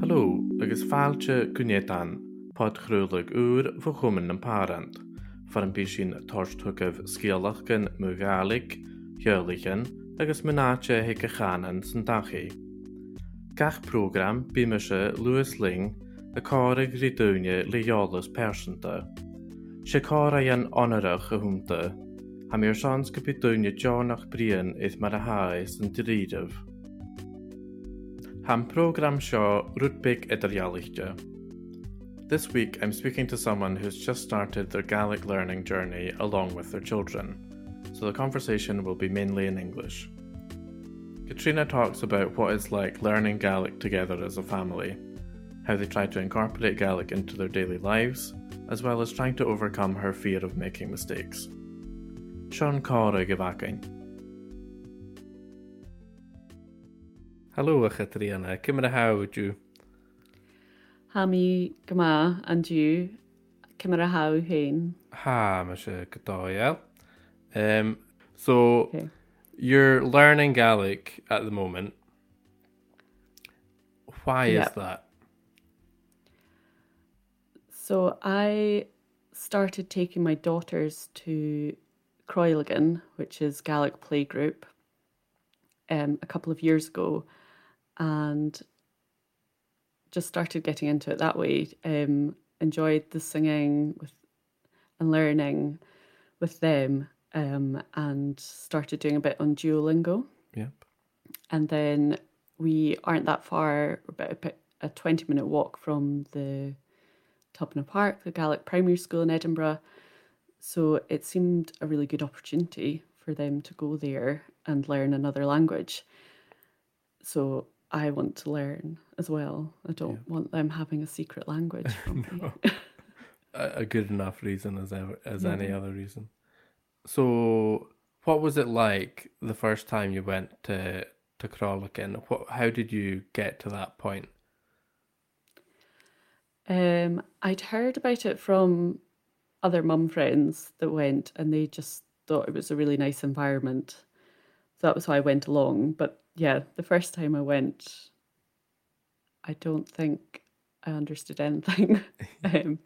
Hallo agus fáilte gonéan pád chrúlaigh úr bfu chuman an párant, far an bí sin tátugah scéalachgan mu gáalaigh, heolalaichan agus munáte hiic a chaan san dachaí. Gach prógram bí me se Lewis Ling a cáigh ridúine leolalas persanta. sé cá an onarach a húnta, ha mé seans go be dúine Johnnach brion is mar a háis an dríideh. Han program. This week I'm speaking to someone who's just started their Gaelic learning journey along with their children, so the conversation will be mainly in English. Catriona talks about what it's like learning Gaelic together as a family, how they try to incorporate Gaelic into their daily lives, as well as trying to overcome her fear of making mistakes. Sean Cara Gavakin. Hallo a Chatriana, cymra hawdú? Ha mi gyma and you cymra haw hyn. Ha, ma se godáil. Um, so, Okay. you're learning Gaelic at the moment. Why is that? So I started taking my daughters to Cròileagan, which is Gaelic playgroup, um, a couple of years ago, and just started getting into it that way. Um, enjoyed the singing with and learning with them, um, and started doing a bit on Duolingo. Yep. and then we aren't that far, about a, bit- a 20 minute walk from the Taobh na Pàirce, the Gaelic Primary School in Edinburgh. So it seemed a really good opportunity for them to go there and learn another language. So I want to learn as well. I don't want them having a secret language me. A, a good enough reason as ever, as any other reason. So, what was it like the first time you went to to Cròileagan? What? How did you get to that point? Um, I'd heard about it from other mum friends that went, and they just thought it was a really nice environment. So that was why I went along. But yeah, the first time I went, I don't think I understood anything. um,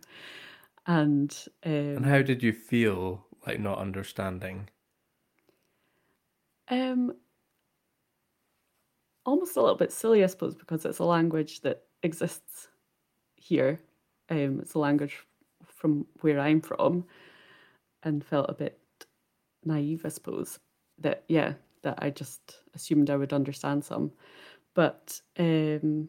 and um, And how did you feel like not understanding? Um, almost a little bit silly, I suppose, because it's a language that exists here. Um, it's a language from where I'm from, and felt a bit naive, I suppose. That yeah, that I just assumed I would understand some, but um,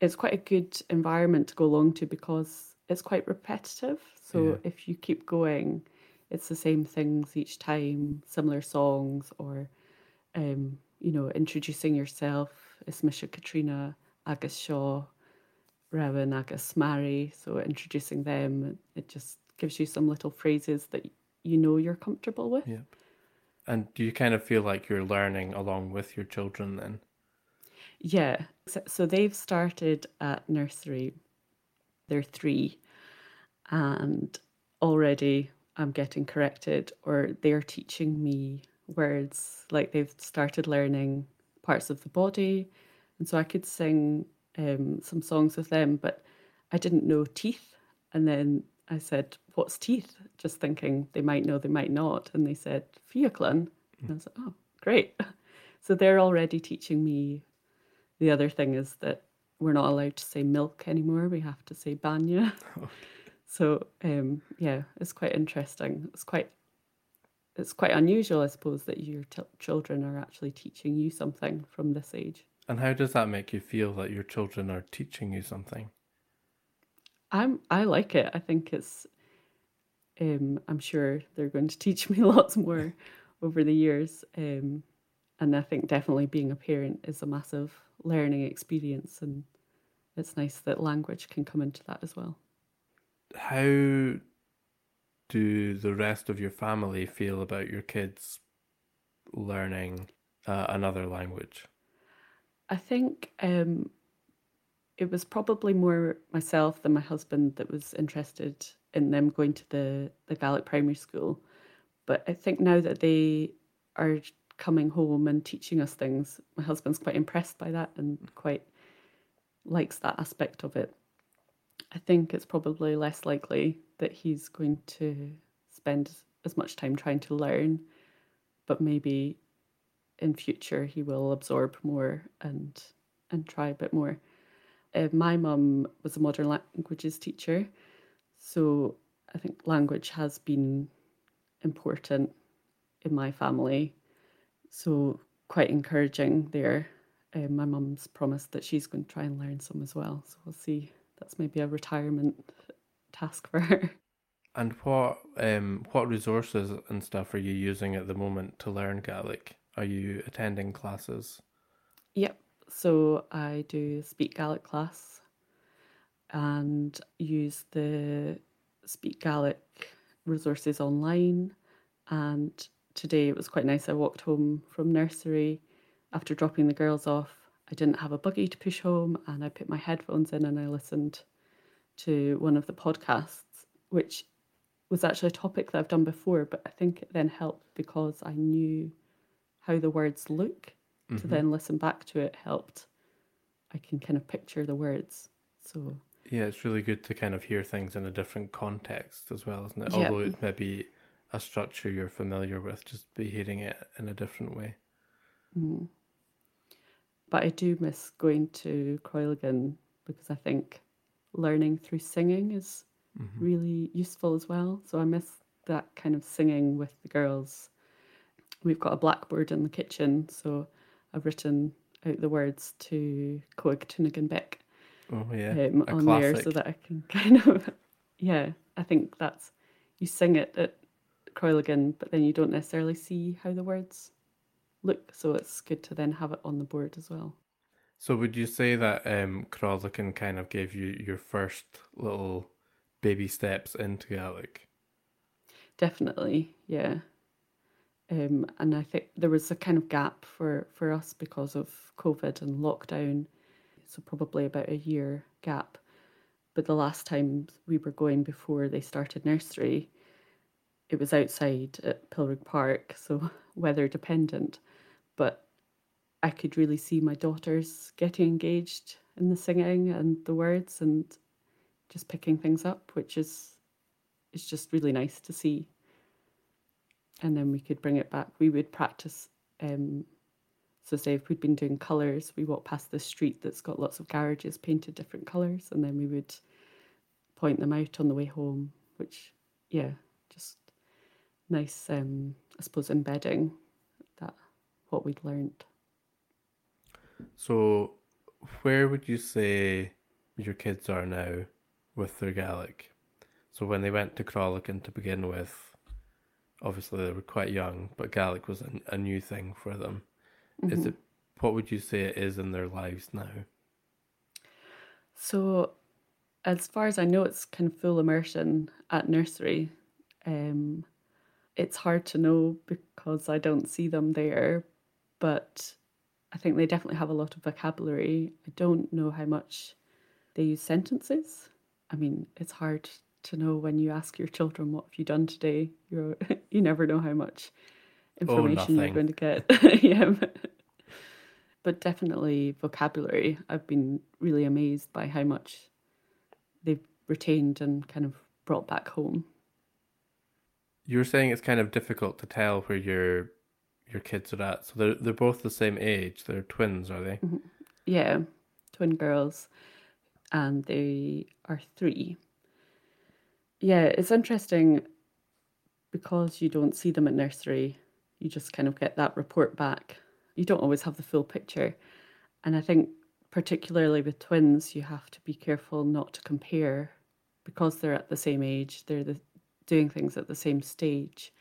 it's quite a good environment to go along to because it's quite repetitive. So Yeah. if you keep going, it's the same things each time, similar songs, or um, you know, introducing yourself. Is Misha Catriona agus Shaw, Rowan agus Mary. So introducing them, it just gives you some little phrases that you know you're comfortable with. Yep. And do you kind of feel like you're learning along with your children then? Yeah. So, so they've started at nursery. They're three, and already I'm getting corrected, or they're teaching me words. Like they've started learning parts of the body, and so I could sing um, some songs with them, but I didn't know teeth. And then I said, "What's teeth?" Just thinking they might know, they might not, and they said "fiaclan," and I was like, "Oh, great!" So they're already teaching me the other thing is that we're not allowed to say milk anymore. We have to say bainne. So um, yeah, it's quite interesting. It's quite it's quite unusual, I suppose, that your t- children are actually teaching you something from this age. And how does that make you feel that your children are teaching you something? I'm I like it. I think it's um, I'm sure they're going to teach me lots more over the years. Um, and I think definitely being a parent is a massive learning experience, and it's nice that language can come into that as well. How do the rest of your family feel about your kids learning uh, another language? I think um, it was probably more myself than my husband that was interested in them going to the, the Gaelic primary school. But I think now that they are coming home and teaching us things. My husband's quite impressed by that and quite likes that aspect of it. I think it's probably less likely that he's going to spend as much time trying to learn, but maybe in future he will absorb more and and try a bit more. Uh, my mum was a modern languages teacher, so I think language has been important in my family. So quite encouraging there. Uh, my mum's promised that she's going to try and learn some as well. So we'll see. That's maybe a retirement task for her. And what um what resources and stuff are you using at the moment to learn Gaelic? Are you attending classes? Yep. So I do Speak Gaelic class and use the Speak Gaelic resources online. And today it was quite nice. I walked home from nursery after dropping the girls off. I didn't have a buggy to push home, and I put my headphones in and I listened to one of the podcasts, which was actually a topic that I've done before, but I think it then helped because I knew how the words look. Mm-hmm. To then listen back to it helped. I can kind of picture the words. So yeah, it's really good to kind of hear things in a different context as well, isn't it? Yeah. Although it's maybe a structure you're familiar with, just be hearing it in a different way. Mm. But I do miss going to Cròileagan because I think learning through singing is mm-hmm. really useful as well. So I miss that kind of singing with the girls. We've got a blackboard in the kitchen, so I've written out the words to Còig Tunnagan Beaga oh, yeah. um, on classic. there so that I can kind of, yeah, I think that's, you sing it at Cròileagan, but then you don't necessarily see how the words look. So it's good to then have it on the board as well. So would you say that um, Cròileagan kind of gave you your first little baby steps into Gaelic? Definitely, yeah. Um, and I think there was a kind of gap for, for us because of COVID and lockdown so probably about a year gap. But the last time we were going before they started nursery, it was outside at Pilrig Park, so weather dependent. But I could really see my daughters getting engaged in the singing and the words and just picking things up, which is is just really nice to see. And then we could bring it back. We would practice um, so, say if we'd been doing colours, we walk past this street that's got lots of garages painted different colours, and then we would point them out on the way home, which, yeah, just nice, um, I suppose, embedding that what we'd learned. So, where would you say your kids are now with their Gaelic? So, when they went to Cròileagan to begin with, obviously they were quite young, but Gaelic was a, a new thing for them. Mm-hmm. Is it what would you say it is in their lives now? So, as far as I know, it's kind of full immersion at nursery. Um, it's hard to know because I don't see them there, but I think they definitely have a lot of vocabulary. I don't know how much they use sentences. I mean, it's hard to know when you ask your children what have you done today. You you never know how much oh, information oh, you're going to get. yeah but definitely vocabulary. I've been really amazed by how much they've retained and kind of brought back home. You're saying it's kind of difficult to tell where your your kids are at. So they're they're both the same age. They're twins, are they? Mm-hmm. Yeah, twin girls, and they are three. Yeah, it's interesting because you don't see them at nursery. You just kind of get that report back you don't always have the full picture. And I think, particularly with twins, you have to be careful not to compare because they're at the same age, they're the, doing things at the same stage,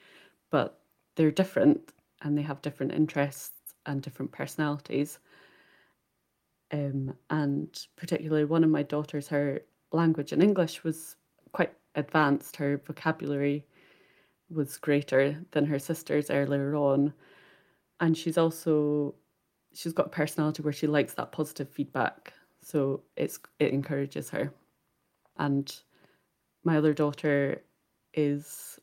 but they're different and they have different interests and different personalities. Um, and particularly one of my daughters, her language in English was quite advanced. Her vocabulary was greater than her sister's earlier on and she's also she's got a personality where she likes that positive feedback so it's it encourages her and my other daughter is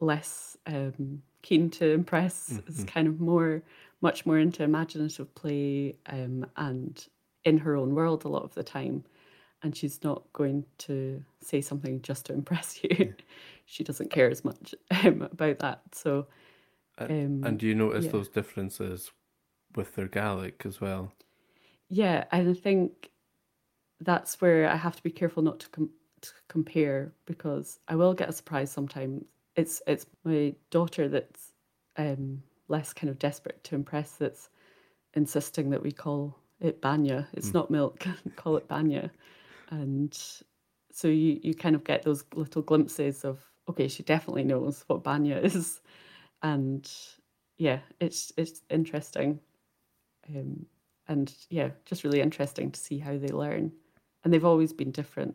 less um, keen to impress. Mm-hmm. Is kind of more, much more into imaginative play um, and in her own world a lot of the time. And she's not going to say something just to impress you. Yeah. she doesn't care as much um, about that. So, um, and do you notice yeah. those differences with their Gaelic as well? Yeah, and I think that's where I have to be careful not to, com- to compare because I will get a surprise sometimes. It's it's my daughter that's um, less kind of desperate to impress that's insisting that we call it bainne. It's mm. not milk. call it bainne, and so you you kind of get those little glimpses of okay, she definitely knows what bainne is, and yeah, it's it's interesting, um, and yeah, just really interesting to see how they learn and they've always been different.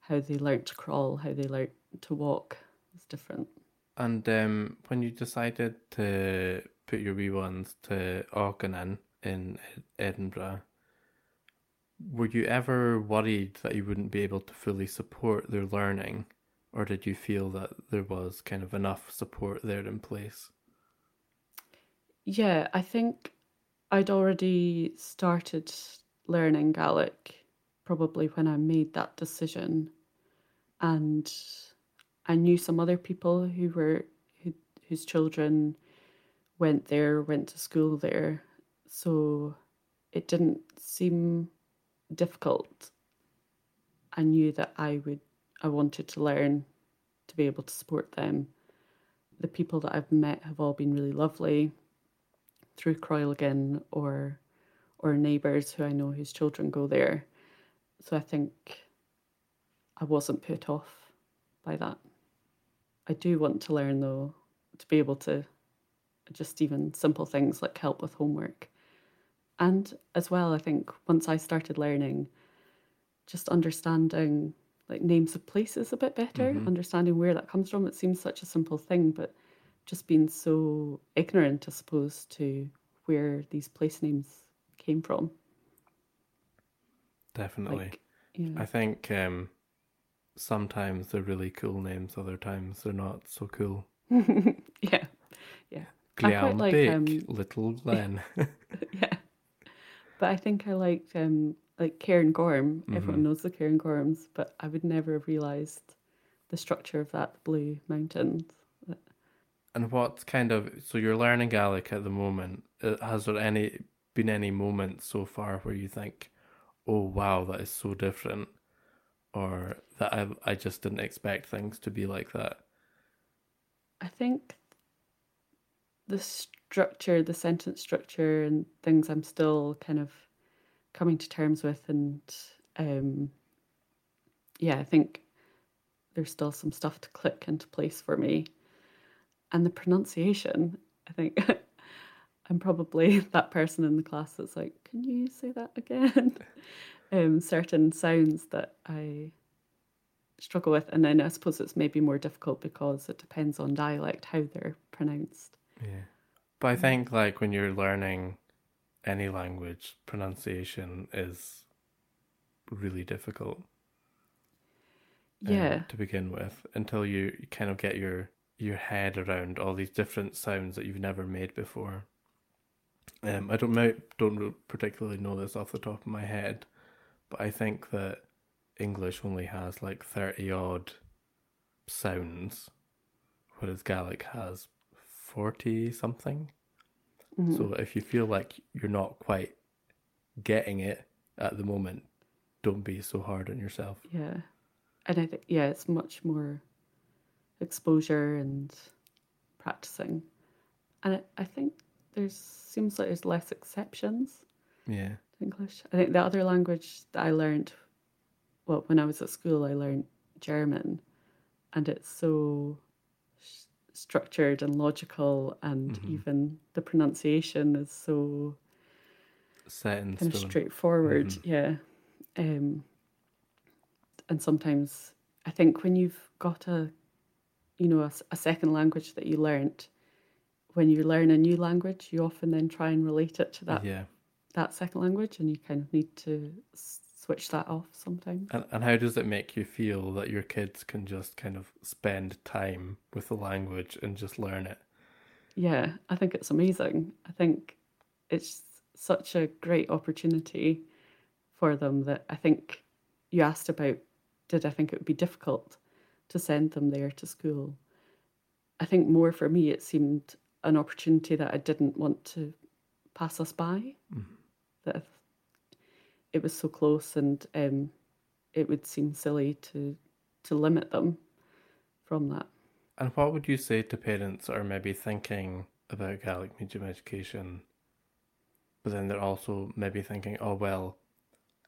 How they learnt to crawl, how they learnt to walk is different. And um, when you decided to put your wee ones to Aughnan in Edinburgh, were you ever worried that you wouldn't be able to fully support their learning, or did you feel that there was kind of enough support there in place? Yeah, I think I'd already started learning Gaelic probably when I made that decision. And I knew some other people who were who, whose children went there, went to school there. So it didn't seem difficult. I knew that I would I wanted to learn to be able to support them. The people that I've met have all been really lovely through Cròileagan or or neighbours who I know whose children go there. So I think I wasn't put off by that. I do want to learn though, to be able to just even simple things like help with homework. And as well, I think once I started learning, just understanding like names of places a bit better, mm-hmm. understanding where that comes from. It seems such a simple thing, but just being so ignorant, I suppose, to where these place names came from. Definitely. Like, yeah. I think um, sometimes they're really cool names, other times they're not so cool. yeah. Yeah. Glian like, um, Little Glen. yeah. But I think I liked um like Cairngorm. Mm-hmm. Everyone knows the Cairngorms, but I would never have realised the structure of that blue mountains. And what kind of so you're learning Gaelic at the moment? Uh, has there any been any moments so far where you think, oh wow, that is so different, or that I I just didn't expect things to be like that. I think the structure, the sentence structure, and things I'm still kind of coming to terms with, and um, yeah, I think there's still some stuff to click into place for me, and the pronunciation. I think I'm probably that person in the class that's like, can you say that again? um, certain sounds that I struggle with. And then I suppose it's maybe more difficult because it depends on dialect, how they're pronounced. Yeah. But I think like when you're learning any language, pronunciation is really difficult. Yeah. Um, to begin with, until you kind of get your your head around all these different sounds that you've never made before. Um, I don't don't particularly know this off the top of my head, but I think that English only has like thirty odd sounds, whereas Gaelic has forty something. Mm-hmm. So if you feel like you're not quite getting it at the moment, don't be so hard on yourself. Yeah, and I think yeah, it's much more exposure and practicing, and I, I think there's seems like there's less exceptions. Yeah. English. I think the other language that I learned, well, when I was at school, I learned German, and it's so structured and logical, and mm-hmm. even the pronunciation is so set in kind of straightforward. Mm-hmm. Yeah. Um, and sometimes I think when you've got a, you know, a, a second language that you learnt, when you learn a new language, you often then try and relate it to that yeah. that second language, and you kind of need to switch that off sometimes. And, and how does it make you feel that your kids can just kind of spend time with the language and just learn it? Yeah, I think it's amazing. I think it's such a great opportunity for them that I think you asked about did I think it would be difficult to send them there to school? I think more for me, it seemed an opportunity that I didn't want to pass us by. Mm-hmm. That it was so close, and um, it would seem silly to to limit them from that. And what would you say to parents are maybe thinking about Gaelic medium education, but then they're also maybe thinking, oh well,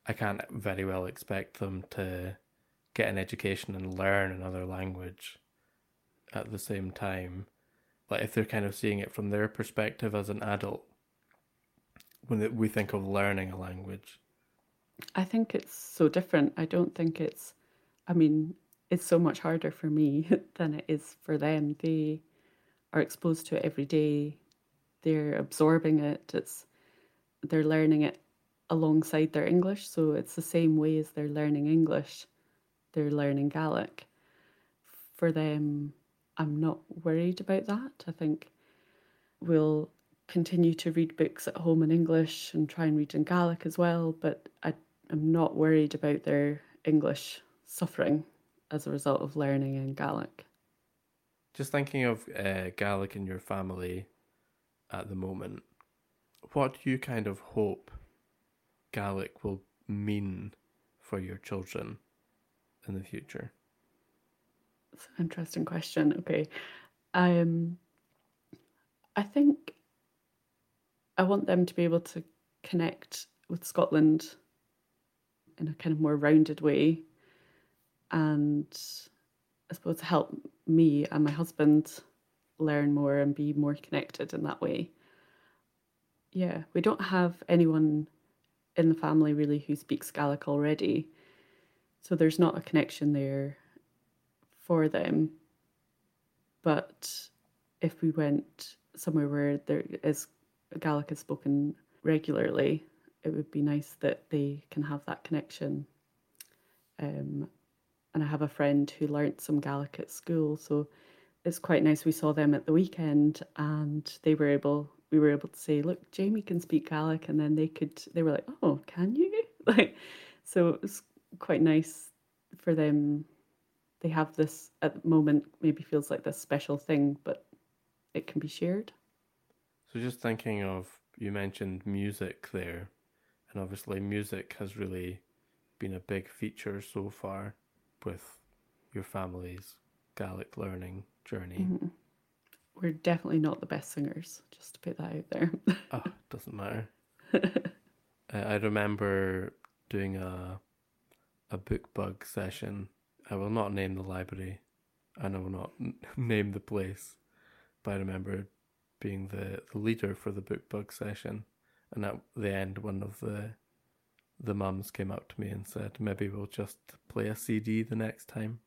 I can't very well expect them to get an education and learn another language at the same time. Like if they're kind of seeing it from their perspective as an adult, when we think of learning a language. I think it's so different. I don't think it's, I mean, it's so much harder for me than it is for them. They are exposed to it every day. They're absorbing it. It's they're learning it alongside their English, so it's the same way as they're learning English. They're learning Gaelic. For them, I'm not worried about that. I think we'll continue to read books at home in English and try and read in Gaelic as well, but I am not worried about their English suffering as a result of learning in Gaelic. Just thinking of uh, Gaelic in your family at the moment, what do you kind of hope Gaelic will mean for your children in the future? It's an interesting question. Okay. Um, I think I want them to be able to connect with Scotland in a kind of more rounded way and I suppose to help me and my husband learn more and be more connected in that way. Yeah, we don't have anyone in the family really who speaks Gaelic already, so there's not a connection there for them. But if we went somewhere where there is Gaelic is spoken regularly, it would be nice that they can have that connection. Um, and I have a friend who learnt some Gaelic at school, so it's quite nice. We saw them at the weekend, and they were able. We were able to say, "Look, Jamie can speak Gaelic," and then they could. They were like, "Oh, can you?" Like, so it was quite nice for them. They have this at the moment. Maybe feels like this special thing, but it can be shared. So, just thinking of you mentioned music there, and obviously music has really been a big feature so far with your family's Gaelic learning journey? Mm-hmm. We're definitely not the best singers, just to put that out there. oh, doesn't matter. I remember doing a a Bookbug session. I will not name the library, and I will not n- name the place, but I remember being the, the leader for the Bookbug session, and at the end, one of the the mums came up to me and said, maybe we'll just play a CD the next time.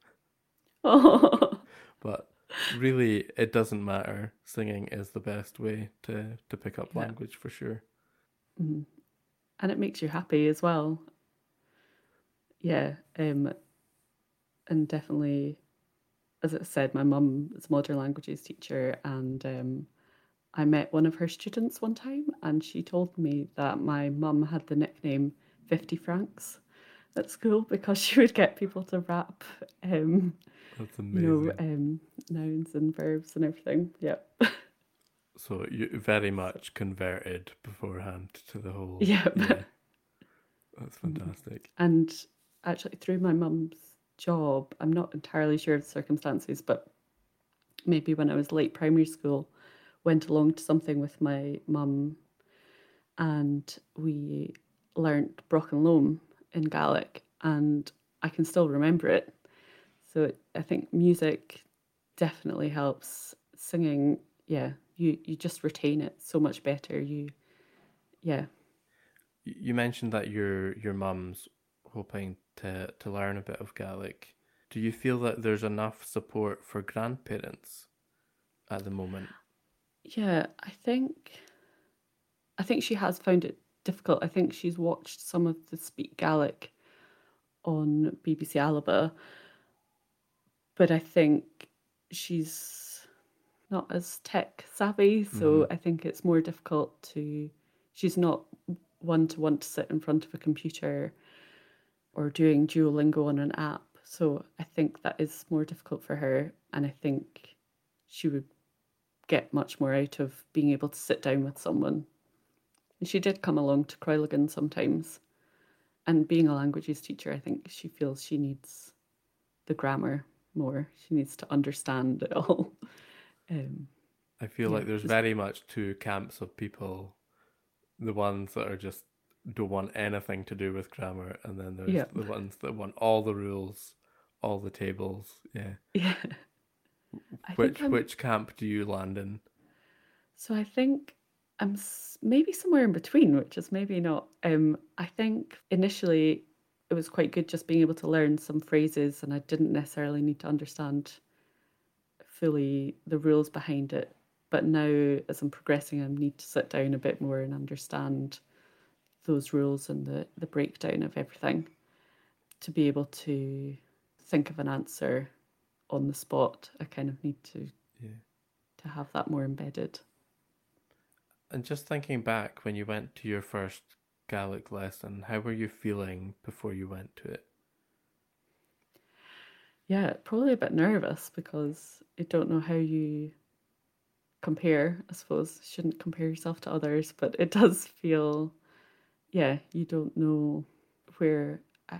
Oh. But really, it doesn't matter. Singing is the best way to, to pick up yeah. language for sure. Mm-hmm. And it makes you happy as well. Yeah. Um, and definitely, as I said, my mum is a modern languages teacher, and um, I met one of her students one time, and she told me that my mum had the nickname 50 francs at school because she would get people to rap um, That's amazing. You know, um, nouns and verbs and everything. Yep. So you very much converted beforehand to the whole. Yep. Yeah. That's fantastic. And actually, through my mum's job, I'm not entirely sure of the circumstances, but maybe when I was late primary school, went along to something with my mum, and we learnt Brochan Lom in Gaelic, and I can still remember it. So it, I think music definitely helps. Singing, yeah, you you just retain it so much better. You, yeah. You mentioned that your your mum's hoping to to learn a bit of Gaelic. Do you feel that there's enough support for grandparents at the moment? Yeah, I think I think she has found it difficult. I think she's watched some of the Speak Gaelic on BBC Alba, but I think she's not as tech savvy, so Mhm. I think it's more difficult to. She's not one to want to sit in front of a computer or doing Duolingo on an app. So I think that is more difficult for her, and I think she would get much more out of being able to sit down with someone. And she did come along to Cròileagan sometimes. And being a languages teacher, I think she feels she needs the grammar more. She needs to understand it all. Um, I feel Yeah, like there's very much two camps of people. The ones that are just don't want anything to do with grammar, and then there's Yeah. the ones that want all the rules, all the tables. Yeah. yeah. I which think which camp do you land in? So I think I'm maybe somewhere in between, which is maybe not. Um, I think initially it was quite good just being able to learn some phrases, and I didn't necessarily need to understand fully the rules behind it. But now, as I'm progressing, I need to sit down a bit more and understand those rules and the, the breakdown of everything to be able to think of an answer on the spot. I kind of need to Yeah. to have that more embedded. And just thinking back when you went to your first Gaelic lesson, how were you feeling before you went to it? Yeah, probably a bit nervous because I don't know how you compare. I suppose shouldn't compare yourself to others, but it does feel, yeah, you don't know where. Uh,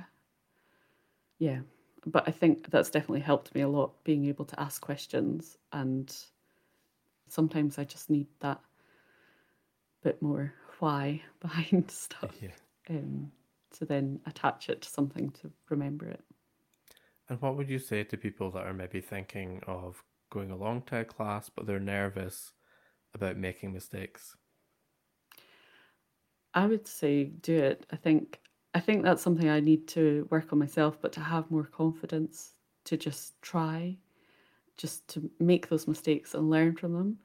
yeah, but I think that's definitely helped me a lot being able to ask questions, and sometimes I just need that bit more why behind stuff Yeah. um, to then attach it to something to remember it. And what would you say to people that are maybe thinking of going along to a class but they're nervous about making mistakes? I would say do it. I think I think that's something I need to work on myself, but to have more confidence to just try, just to make those mistakes and learn from them.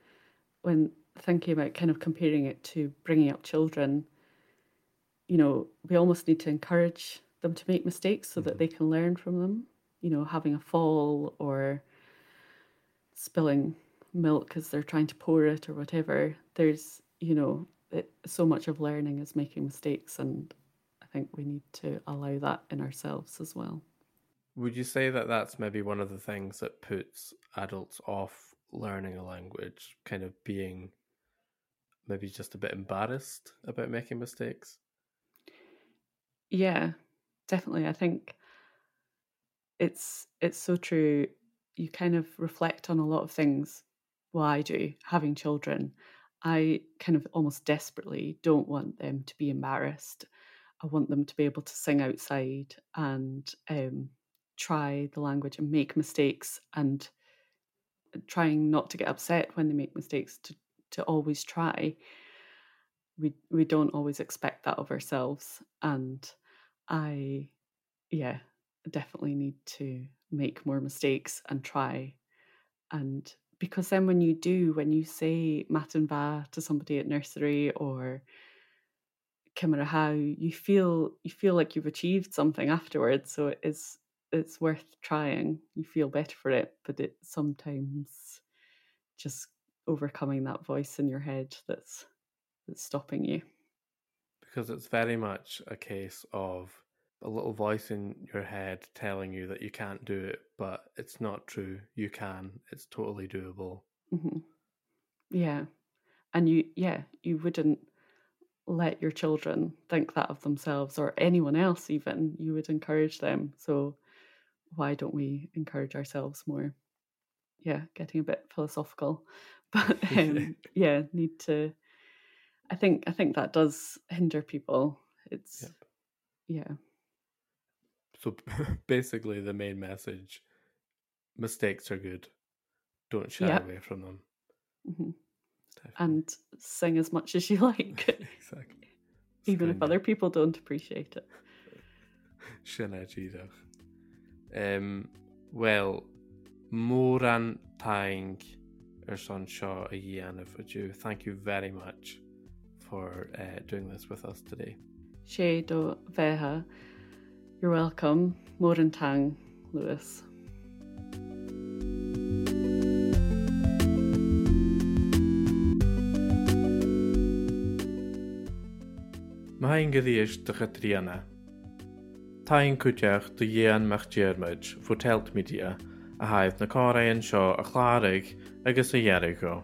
When thinking about kind of comparing it to bringing up children, you know, we almost need to encourage them to make mistakes so that mm-hmm. they can learn from them. You know, having a fall or spilling milk as they're trying to pour it or whatever. There's, you know, it, so much of learning is making mistakes, and think we need to allow that in ourselves as well. Would you say that that's maybe one of the things that puts adults off learning a language, kind of being maybe just a bit embarrassed about making mistakes? Yeah, definitely. I think it's it's so true. You kind of reflect on a lot of things. Well, I do having children. I kind of almost desperately don't want them to be embarrassed. I want them to be able to sing outside and um, try the language and make mistakes and trying not to get upset when they make mistakes to to always try. We we don't always expect that of ourselves and i yeah definitely need to make more mistakes and try. And because then when you do when you say madainn mhath to somebody at nursery or How you feel you feel like you've achieved something afterwards so it is it's worth trying you feel better for it but it sometimes just overcoming that voice in your head that's that's stopping you Because it's very much a case of a little voice in your head telling you that you can't do it, but it's not true. You can. It's totally doable. hmm yeah and you yeah you wouldn't let your children think that of themselves or anyone else even you would encourage them so why don't we encourage ourselves more yeah getting a bit philosophical but um, yeah need to i think i think that does hinder people it's Yep. yeah So basically, the main message mistakes are good. Don't shy Yeah. away from them. mhm. Definitely. and sing as much as you like exactly. even if other people don't appreciate it Sinna. Um, well, mór an taing ar son seo a dhéanamh a dú. Thank you very much for uh, doing this with us today. sé do You're welcome. Mór an tang, Lewis. hain goríéis do chatriana. Táin cúteach do dhéan mechtdéarmid fu teltmdia a haid na cáraon seo a chláraigh agus a dhearra go.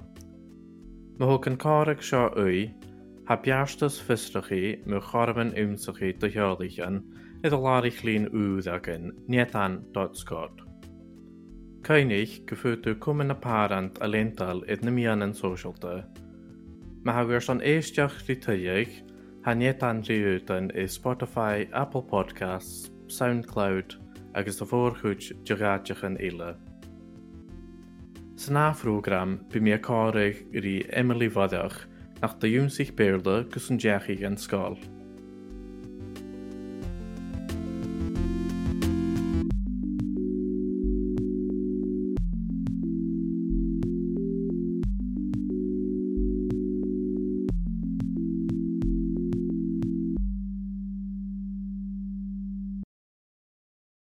Má thug an cáraigh seo uí, ha beastas fistrachaí mu choraban úmsachaí do heádaichan i do láirich líon úd agin netan.scott. Caiinich go fuú cuman na párant a léntal iad na míanaan socialte, Me ha gur san éisteach lí tuigh rhytyig Hanietan riúdan i Spotify, Apple Podcasts, SoundCloud agus a fórchuid deráidechan ile. San náfrógram bu mé cáraigh rí Emily Wadeach nach de dúmsaich béirle gus an deachigh an scáil.